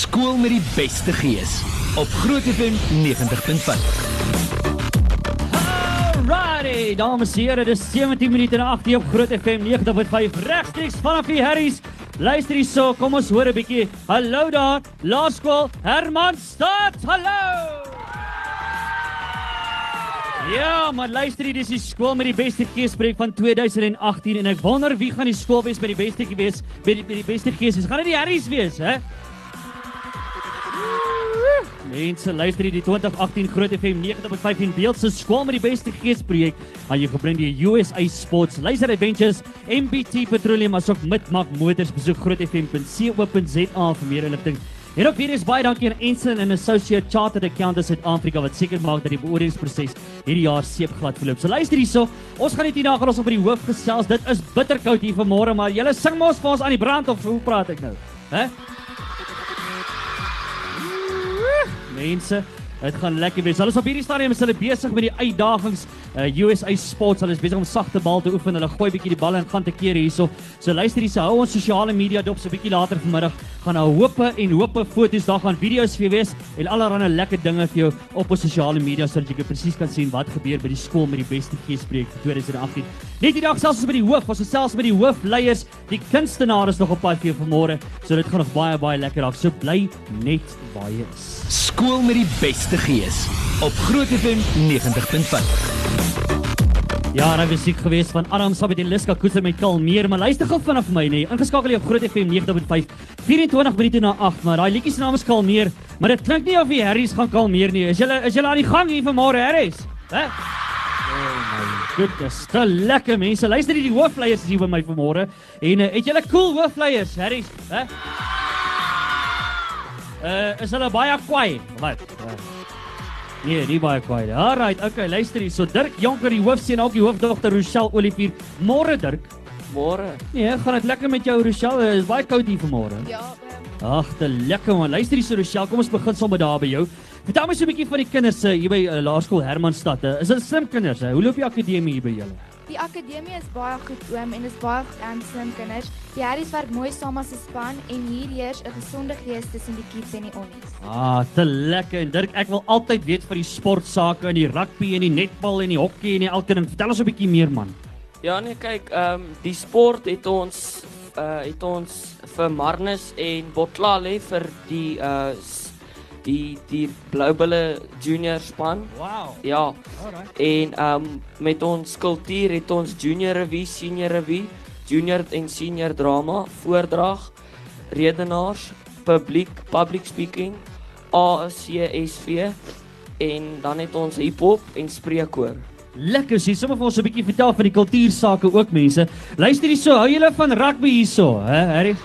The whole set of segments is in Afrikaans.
Skool met die beste gees op Groot FM 90.5. Alrighty, dames en here, dis 17 minute na 8 op Groot FM 90.5 regstreeks vanaf die Harris. Luister hierso, kom ons hoor 'n bietjie. Hallo daar, Laerskool Hermanstad. Hallo. Ja, maar luister dis die skool met die beste geespreek van 2018 en ek wonder wie gaan die skool wees met die beste gees, met die, met die beste gees. Gaan dit die Harris wees, hè? Mense, luister hier die 2018 Groot FM 90.5 en beeld se skool met die beste geespreek aan jou gebring die USA Sports Laser Adventures MBT Petroleum asook Midmark Motors besoek grootfm.co.za vir meer inligting. En ook weer is baie dankie aan Ensign and Associate Chartered Accountants Suid-Afrika wat seker maak dat die beoordelingsproses hierdie jaar seepglad verloop. So luister hierso, ons gaan net hier na gaan ons op by die hoof gesels. Dit is bitterkoud hier vanmôre, maar julle sing mos vir ons aan die brand of hoe praat ek nou? Hè? Mense, dit gaan lekker wees. Hulle is op hierdie stadium is hulle besig met die uitdagings. Uh, USA Sports, hulle is besig om sagte bal te oefen. Hulle gooi bietjie die bal en gaan te keer hierso. So luister hierse, hou ons sosiale media dop so bietjie later vanmiddag. Gaan nou hope en hope foto's daar gaan video's vir wees en allerlei lekker dinge vir jou op ons sosiale media sodat jy presies kan sien wat gebeur by die skool met die beste geespreek vir 2018. Net hierdie dag selfs ons by die hoof, ons is selfs by die hoofleiers, die kunstenaars nog op pad vir vanmôre. So dit gaan nog baie baie lekker af. So bly net waar jy is. Skool met die beste gees op Groot FM 90.5. Ja, nou was ek gewees van Adam Sabit en Liska Koetse met Kalmeer, maar luister gou vanaf my nê. Ingeskakel hier op Groot FM 90.5. 24 minute na 8, maar daai liedjie se naam is Kalmeer, maar dit klink nie of die Harrys gaan kalmeer nie. Is julle is julle aan die gang hier vanmôre, Harrys? Hè? Goed, dis te lekker mense. Luister hier die hoofleiers is hier by my vanmôre. En uh, het julle cool hoofleiers, Harrys? Hè? Uh, is hulle baie kwaai? Wat? Uh, Nee, nie baie kwaai nie. Alright, okay, luister hier. So Dirk Jonker, die hoofseun, ook die hoofdogter Rochelle Olivier. Môre Dirk. Môre. Nee, gaan dit lekker met jou Rochelle? Dit is baie koud hier vanmôre. Ja, um, Ag, te lekker man. Luister hier so Rochelle, kom ons begin sommer daar by jou. Vertel my so 'n bietjie van die kinders uh, hier by uh, Laerskool Hermanstad. Uh, is dit slim kinders? Uh? Hoe loop die akademie hier by julle? Die akademie is baie goed oom en is baie um, slim kinders. Die Harris werk mooi saam as 'n span en hier heers 'n gesonde gees tussen die kids en die onnies. Ah, te lekker. En Dirk, ek wil altyd weet van die sportsake en die rugby en die netbal en die hokkie en die elke ding. Vertel ons 'n bietjie meer man. Ja nee, kyk, ehm um, die sport het ons uh het ons vir Marnus en Botlale vir die uh die die Bloubulle junior span. Wow. Ja. Alright. En ehm um, met ons kultuur het ons junior revue, senior revue, junior en senior drama, voordrag, redenaars, publiek, public speaking, ACSV en dan het ons hiphop en spreekkoor. Lekker, sê sommer vir ons 'n bietjie vertel van die kultuursake ook mense. Luister hierso, hou julle van rugby hierso, hè, Harry?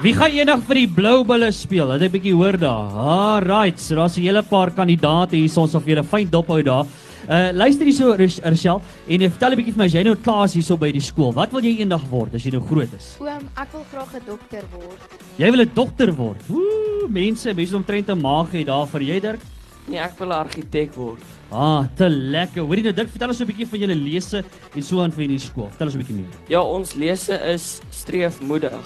Wie gaan eendag vir die Blou Bulle speel? Laat ek 'n bietjie hoor daar. Alright, so daar's 'n hele paar kandidaate hier ons of jy 'n fyn dop hou daar. Uh luister hierso Rochelle en uh, vertel 'n bietjie vir my as jy nou klaar is hierso by die skool. Wat wil jy eendag word as jy nou groot is? Oom, ek wil graag 'n dokter word. Jy wil 'n dokter word. Ooh, mense, mense omtrent 'n maag het daar vir jy Dirk. Nee, ek wil 'n argitek word. Ah, te lekker. Hoorie nou Dirk, vertel ons 'n bietjie van julle lese en so aan vir die skool. Vertel ons 'n bietjie meer. Ja, ons lese is streefmoedig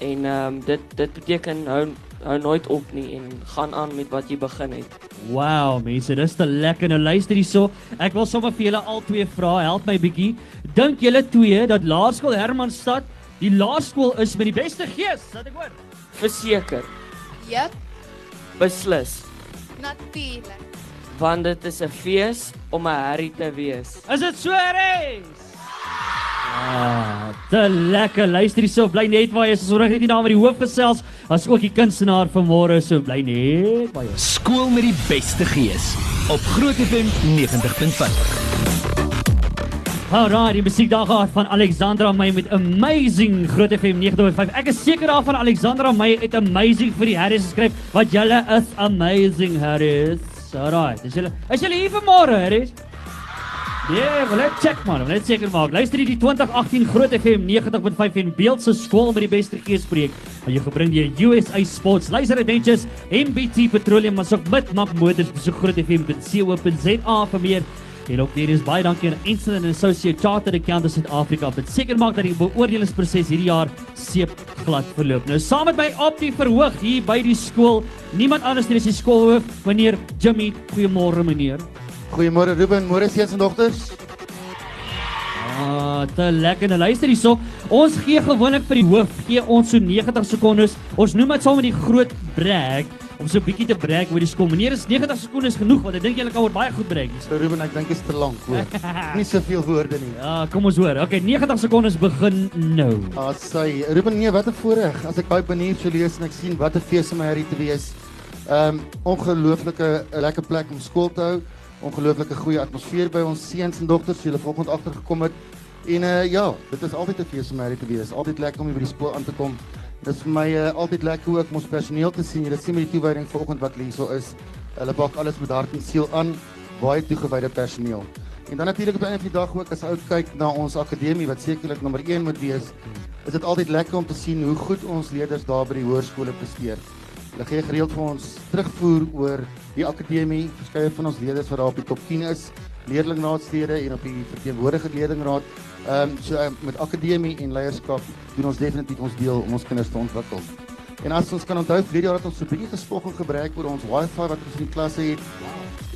en ehm um, dit dit beteken hou hou nooit op nie en gaan aan met wat jy begin het. Wow, mense, dis te lekker. Nou luister hierso. Ek wil sommer vir julle al twee vra. Help my bietjie. Dink julle twee dat Laerskool Hermanstad die laerskool is met die beste gees? Dat ek hoor. Verseker, Jep, beslis, natuurlik. want dit is 'n fees om 'n herrie te wees. Is dit so, Reis? Ah, te lekker. Luister hierso. Bly net waar jy is. Ons hoor net die naam van die hoofgesels, as ook die kunstenaar van môre. So bly net waar jy is. Skool met die beste gees op Groot FM 90.5. Alraai, die musiek daar gehad van Alexandra May met Amazing Groot FM 90.5. Ek is seker daarvan Alexandra May het Amazing vir die Harris geskryf wat julle is amazing Harris. Alraai, dis julle. Is julle hier vanmôre Harris? Ja, yeah, wel net check man, net seker maak. Luister hier die 2018 Groot FM 90.5 en beeld se skool met die beste geespreek. En jy gebring die USA Sports Laser Adventures MBT Petroleum maar ook met Map Motors besoek grootfm.co.za vir meer En ook weer is baie dankie aan and Associate Chartered Accountants Suid-Afrika wat seker maak dat die beoordelingsproses hierdie jaar seep glad verloop. Nou saam met my op die verhoog hier by die skool, niemand anders nie as die skoolhoof, meneer Jimmy. Goeiemôre meneer. Goeiemôre Ruben, môre seuns en dogters. Ah, te lekker. Nou luister hierso. Ons gee gewoonlik vir die hoof gee ons so 90 sekondes. Ons noem dit saam met die groot brag om so 'n bietjie te brag oor die skool. Meneer, is 90 sekondes genoeg want ek dink julle kan oor baie goed hier. So Ruben, ek dink dit is te lank hoor. Nie soveel woorde nie. Ja, kom ons hoor. Okay, 90 sekondes begin nou. Ah, sy Ruben, nee, wat 'n voorreg as ek daai banier so lees en ek sien wat 'n fees om hierdie te wees. Ehm um, ongelooflike lekker plek om skool te hou. Ongelooflike goeie atmosfeer by ons seuns en dogters. Julle vanoggend agtergekom het. En uh ja, dit is altyd 'n fees om hierdie te wees. Altyd lekker om hier by die skool aan te kom. Dit is vir my uh, altyd lekker ook om ons personeel te sien. Julle sien met die toewyding vanoggend wat hierso is. Hulle bak alles met hart en siel aan. Baie toegewyde personeel. En dan natuurlik op 'n van die dag ook as ou kyk na ons akademie wat sekerlik nommer 1 moet wees, is dit altyd lekker om te sien hoe goed ons leerders daar by die hoërskole presteer. Hulle gee gereeld vir ons terugvoer oor die akademie, verskeie van ons leerders wat daar op die top 10 is, leerlingraadslede en op die verteenwoordigende leerlingraad. Ehm um, so uh, met akademie en leierskap doen ons definitief ons deel om ons kinders te ontwikkel. En as ons kan onthou, verlede jaar het ons so 'n bietjie gespog en gebruik oor ons wifi wat ons in die klasse het.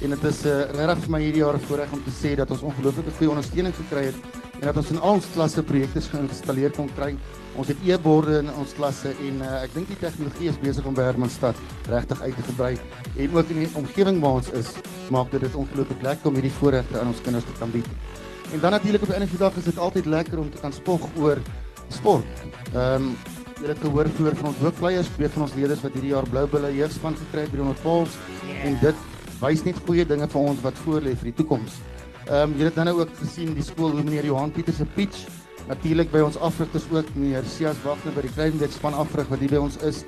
En dit is uh, regtig vir my hierdie jaar 'n voorreg om te sê dat ons ongelooflike goeie ondersteuning gekry het en dat ons in al ons klasse projekte geïnstalleer kon kry. Ons het e-borde in ons klasse en uh, ek dink die tegnologie is besig om by Hermanstad regtig uit te brei en ook in die omgewing waar ons is, maak dit dit ongelooflik lekker om hierdie voorregte aan ons kinders te kan bied. En dan natuurlik op 'n enige dag is dit altyd lekker om te kan spog oor sport. Ehm um, jy het gehoor vroeër van ons hoofvleiers, twee van ons leerders wat hierdie jaar Blou Bulle jeugspan gekry het by die Noordpools yeah. en dit wys net goeie dinge vir ons wat voor lê vir die toekoms. Ehm um, jy het nou ook gesien die skool hoe meneer Johan Pieter se pitch natuurlik by ons afrigters ook meneer Sias Wagner by die Kleinwet span afrig wat hier by ons is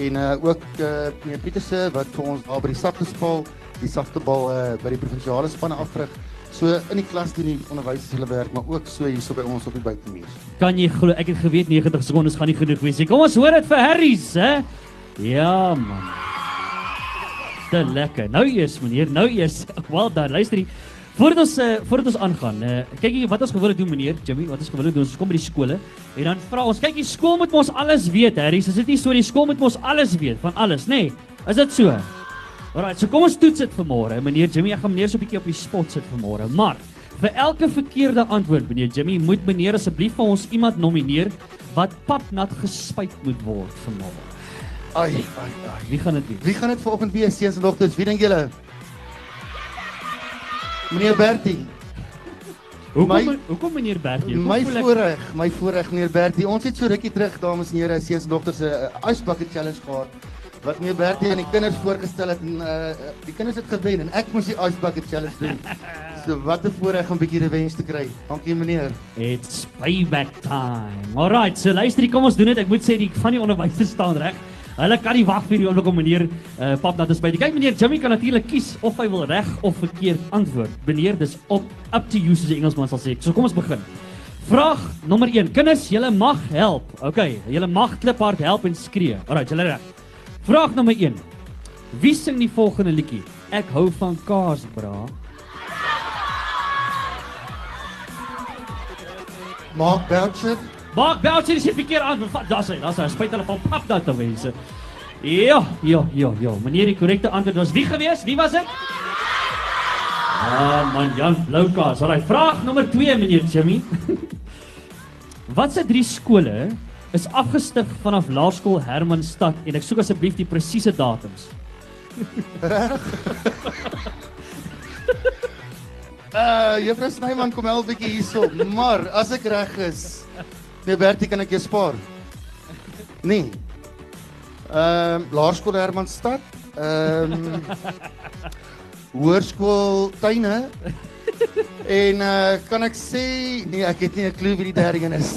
en uh ook uh meneer Pieterse wat vir ons daar by die saktebal die saktebal uh by die provinsiale spanne afrig. So in die klas doen die onderwysers hulle werk, maar ook so hierso by ons op die buitemuur. Kan jy glo ek het geweet 90 sekondes gaan nie genoeg wees nie. Kom ons hoor dit vir Harrys, hè? Ja man. Te lekker. Nou eers meneer, nou eers. Wel dan, luister hier. Voordat ons uh, voordat ons aangaan, uh, kyk jy wat ons gewoonlik doen meneer Jimmy, wat ons gewoonlik doen, ons kom by die skole en dan vra ons, kyk die skool moet mos alles weet, Harrys. Is dit nie so die skool moet mos alles weet van alles, nê? Nee, is dit so? Alraai, so kom ons toets dit vanmôre. Meneer Jimmy, ek gaan meneer so 'n bietjie op die spot sit vanmôre. Maar vir elke verkeerde antwoord, meneer Jimmy, moet meneer asseblief vir ons iemand nomineer wat papnat gespuit moet word vanmôre. Ai, ai, ai. Wie gaan dit wees? Wie gaan dit vanoggend wees, seuns en dogters? Wie dink julle? Meneer Bertie. Hoekom My- hoekom meneer Bertie? Hoekom My voel ek- voorreg, my voorreg meneer Bertie. Ons het so rukkie terug, dames en here, seuns en dogters, 'n uh, ice bucket challenge gehad wat meneer Bertie aan die kinders voorgestel het en uh, die kinders het gewen en ek moes die ice bucket challenge doen. So wat 'n voorreg om 'n bietjie revenge te kry. Dankie meneer. It's payback time. Alright, so luister, hier, kom ons doen dit. Ek moet sê die van die onderwysers staan reg. Hulle kan nie wag vir die oomblik om meneer uh, Papnat te spyt. Kyk meneer Jimmy kan natuurlik kies of hy wil reg of verkeerd antwoord. Meneer, dis op up to you soos die Engelsman sal sê. So kom ons begin. Vraag nommer 1. Kinders, julle mag help. Okay, julle mag kliphard help en skree. Alright, julle reg. Vraag nommer 1. Wie sing die volgende liedjie? Ek hou van kaas, bra. Mark Boucher. Boucher is die verkeerde antwoord. Vat das hy. Das hy. Spyt hulle van pap te mense. Ja, ja, ja, ja. Meneer, die korrekte antwoord was wie gewees? Wie was dit? Ah, man, Jan Bloukas. Alraai, vraag nommer 2, meneer Jimmy. Wat se drie skole is afgestig vanaf Laerskool Hermanstad en ek soek asseblief die presiese datums. Uh Juffrou Snyman kom help bietjie hierso. Maar as ek reg is, nee Bertie kan ek jou spaar. Nee. Ehm uh, Laerskool Hermanstad. Ehm um, Hoërskool Tuine. En uh kan ek sê nee, ek het nie 'n klou wie die derde een is.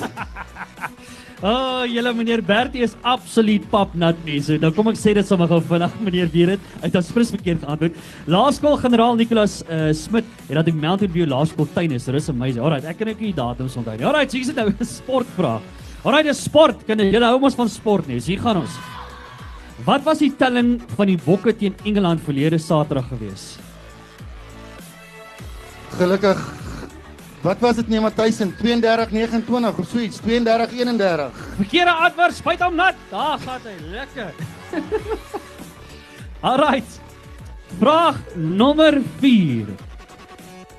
Oh, julle meneer Bertie is absoluut papnat mense. Nou kom ek sê dit sommer gou vinnig meneer weet dit. Hy het prins verkeerd geantwoord. Laerskool generaal Nicolas uh, Smit het dat ek Mountain View Laerskool tuin is. Dis amazing. Alright, ek kan nie die datums onthou so hier is dit nou 'n sportvraag. Alright, dis sport. Kinders, julle hou mos van sport nie. Hier gaan ons. Wat was die telling van die Bokke teen Engeland verlede Saterdag gewees? Gelukkig Wat was dit nee Matthys in 32:29 of so iets, 32:31. Verkeerde antwoord, spuit hom nat. Daar gaan hy, lekker. Alright. Vraag nommer 4.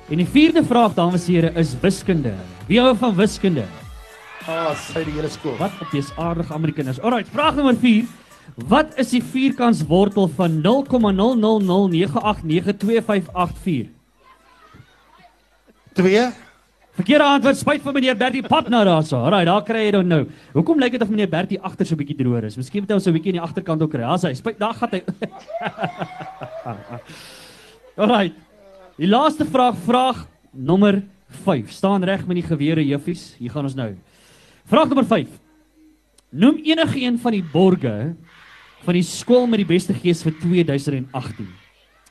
En die vierde vraag dames en here is wiskunde. Wie hou van wiskunde? Ah, oh, sy die hele skool. Wat op jy's aardig Amerikaners. Alright, vraag nommer 4. Wat is die vierkantswortel van 0,0009892584? 2 Verkeerde antwoord, spyt vir meneer Bertie Papna daarso. Alraai, daar kry jy dan nou. Hoekom lyk dit of meneer Bertie agter so 'n bietjie droër is? Miskien moet hy ons so 'n bietjie aan die agterkant ook kry. Hy. Spyt, daar gaan hy. Alraai. Die laaste vraag, vraag nommer 5. Staan reg met die gewere juffies. Hier gaan ons nou. Vraag nommer 5. Noem enige een van die borge van die skool met die beste gees vir 2018.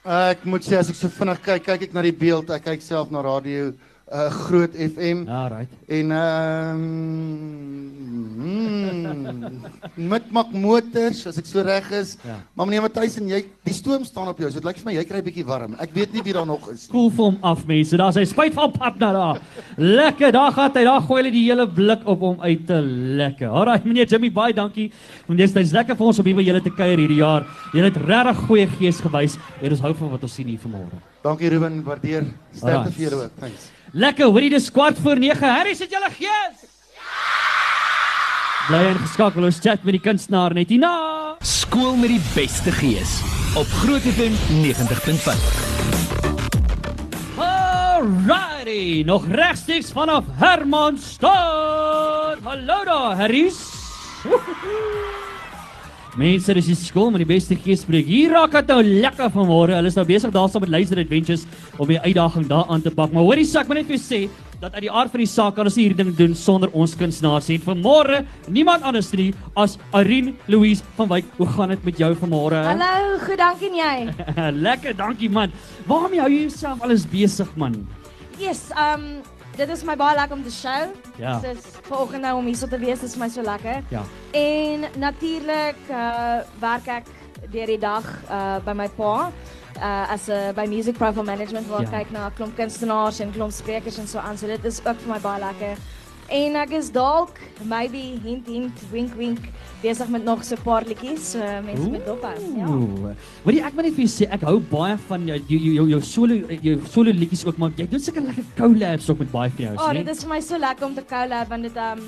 Ek moet sê as ek so vinnig kyk, kyk ek na die beeld, ek kyk self na radio uh Groot FM Alright. en ehm um, met mak motors as ek so reg is. Ja. Maar meneer Matthys en jy, die stoom staan op jou. So dit lyk vir my jy kry 'n bietjie warm. Ek weet nie wie daar nog is. Koel vir hom af mense. Daar's hy spyt van pap na daar. Lekker, daar gaan hy. Daar gooi hulle die hele blik op hom uit te lekker. Alraai meneer Jimmy baie dankie. Want dis dis lekker vir ons om hier by julle te kuier hierdie jaar. Julle het regtig goeie gees gewys en ons hou van wat ons sien hier vanmôre. Dankie Ruben, waardeer. Sterkte vir julle ook. Thanks. Lekker, hoorie dis kwart voor 9. Harry, sit julle gees. Bly ingeskakel ons chat met die kunstenaar net hierna. Skool met die beste gees op Groot FM 90.5. Alrighty, nog regstreeks vanaf Hermanstad. Hallo daar, Harris. Mense, dis die skool met die beste geespreek. Hier raak dit nou lekker vanmôre. Hulle is nou besig daar saam met Laser Adventures om die uitdaging daaraan te pak. Maar hoorie sak, maar net vir jou sê dat uit die aard van die saak kan ons hierdie ding doen sonder ons kunstenaars nie. Vanmôre niemand anders nie as Irene Louise van Wyk. Hoe gaan dit met jou vanmôre? Hallo, goed, dankie en jy. lekker, dankie man. Waarmee hou jy jouself alles besig man? Yes, um dit is my baie lekker om te show. Ja. Dis vanoggend nou om hier so te wees, vir my so lekker. Ja. En natuurlik uh werk ek deur die dag uh by my pa uh as 'n by music profile management waar Ja. ek kyk na klomp kunstenaars en klomp sprekers en so aan. So dit is ook vir my baie lekker. En ek is dalk maybe hint hint wink wink besig met nog so 'n paar liedjies, so mense moet dop hou. Ja. Wat ek wil net vir jou sê, ek hou baie van jou jou jou, jou solo jou solo liedjies ook, maar jy doen seker lekker collabs ook met baie van jou, Oh, sien? dit is vir my so lekker om te collab want dit um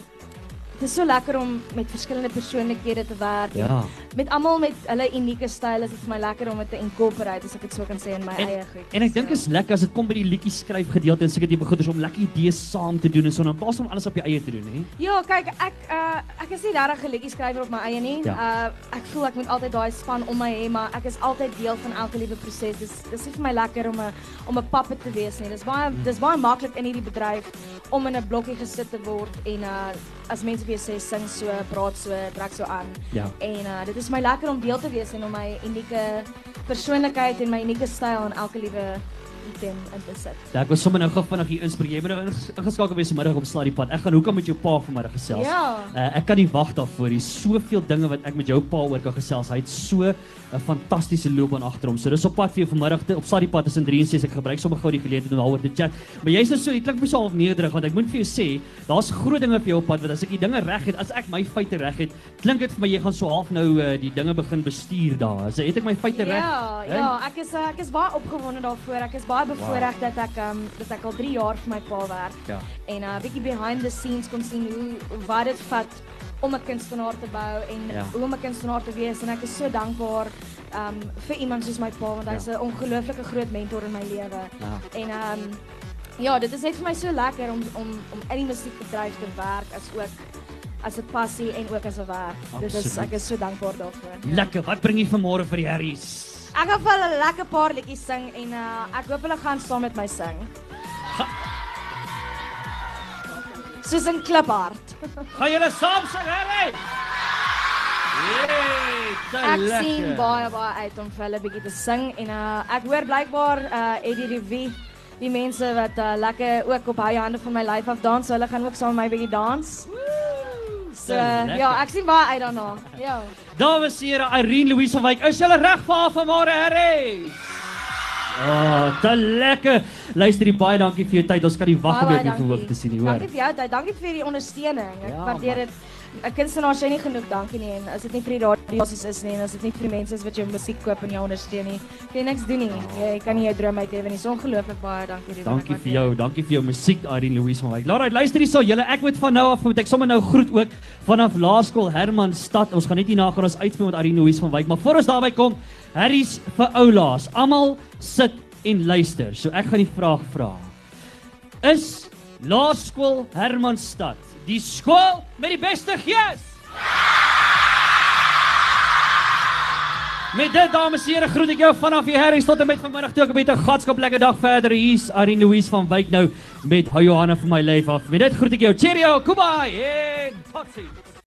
dit is so lekker om met verskillende persoonlikhede te werk. Ja. Met almal met hulle unieke styl is dit vir my lekker om dit te incorporate as ek dit so kan sê in my En- eie goed. En ek dink is lekker as dit kom by die liedjie skryf gedeelte en seker tipe goeders om lekker idees saam te doen en so in plaas van alles op jou eie te doen, hè? Ja, kyk, ek uh ek is nie regtig 'n liedjie skrywer op my eie nie. Ja. Uh ek voel ek moet altyd daai span om my hê, maar ek is altyd deel van elke liewe proses. Dis dis nie vir my lekker om 'n om 'n puppet te wees nie. Dis baie dis baie maklik in hierdie bedryf om in 'n blokkie gesit te word en uh as mense vir sê sing so, praat so, trek so aan. Ja. En uh dit is my lekker om deel te wees en om my unieke persoonlikheid en my unieke styl in elke liewe item in te sit. Ja, ek was sommer nou gou vinnig hier inspring. Jy moet nou inges- ingeskakel wees vanmiddag op die pad. Ek gaan hoekom met jou pa vanmiddag gesels. Ja. Uh, ek kan nie wag daarvoor. Hier's soveel dinge wat ek met jou pa oor kan gesels. Hy het so 'n fantastiese loopbaan agter hom. So dis op pad vir jou vanmiddag op die pad tussen 3 en 6. Ek gebruik sommer gou die geleentheid om daaroor te chat. Maar jy's nou so, jy klink my so half nederig want ek moet vir jou sê, daar's groot dinge vir jou op pad want as ek die dinge reg het, as ek my feite reg het, klink dit vir my jy gaan so half nou uh, die dinge begin bestuur daar. So het ek my feite reg? Ja, ja, ek is uh, ek is baie opgewonde daarvoor. Ek is baie bevoorreg dat ek um dat ek al 3 jaar vir my pa werk Ja. en 'n uh, bietjie behind the scenes kon sien hoe wat dit vat om 'n kunstenaar te bou en Ja. hoe om 'n kunstenaar te wees en ek is so dankbaar um vir iemand soos my pa want hy's 'n ongelooflike groot mentor in my lewe. Ja. En um ja, dit is net vir my so lekker om om om in die musiekbedryf te werk as ook as 'n passie en ook as 'n werk. Dit is ek is so dankbaar daarvoor. Lekker. Wat bring jy vanmôre vir die Harries? Ek gaan vir hulle lekker paar liedjies sing en uh ek hoop hulle gaan saam met my sing. Soos 'n kliphart. Gaan julle saam sing, Harry? Jee, te Ek lekker. sien baie baie uit om vir hulle bietjie te sing en uh ek hoor blykbaar uh Eddie Revie die mense wat uh, lekker ook op hy hande van my lyf af dans, so hulle gaan ook saam met my bietjie dans. So Te lekker. ja, ek sien baie uit daarna. Ja. Dames en here, Irene Louise van Wyk, is julle reg vir haar vanmôre, Harry? Oh, te lekker. Luister, die baie dankie vir jou tyd. Ons kan nie wag om jou op verhoog te sien nie, hoor. Dankie vir jou tyd. Dankie vir die ondersteuning. Ek Ja, waardeer dit. 'n Kunstenaar sê nie genoeg dankie nie en as dit nie vir die radiosies is nie en as dit nie vir die mense is wat jou musiek koop en jou ondersteun nie, kan jy niks doen nie. Jy kan nie jou droom uitlewe nie. So ongelooflik baie dankie Ruben. Dankie vir jou, dankie vir jou musiek Irene Louise van Wyk. Alright, luister hierso, julle ek moet van nou af moet ek sommer nou groet ook vanaf Laerskool Hermanstad. Ons gaan net hierna gaan ons uitspeel met Irene Louise van Wyk, maar voor ons daarby kom, Harry's vir oulaas. Almal sit en luister. So ek gaan die vraag vra. Is Laerskool Hermanstad die skool met die beste gees? Met dit dames en here groet ek jou vanaf die Harris tot en met vanmiddag toe met 'n gatskap lekker dag verder hier's Irene Louise van Wyk nou met Johanna vir my lewe af. Met dit groet ek jou. Cheerio, goodbye en totsiens.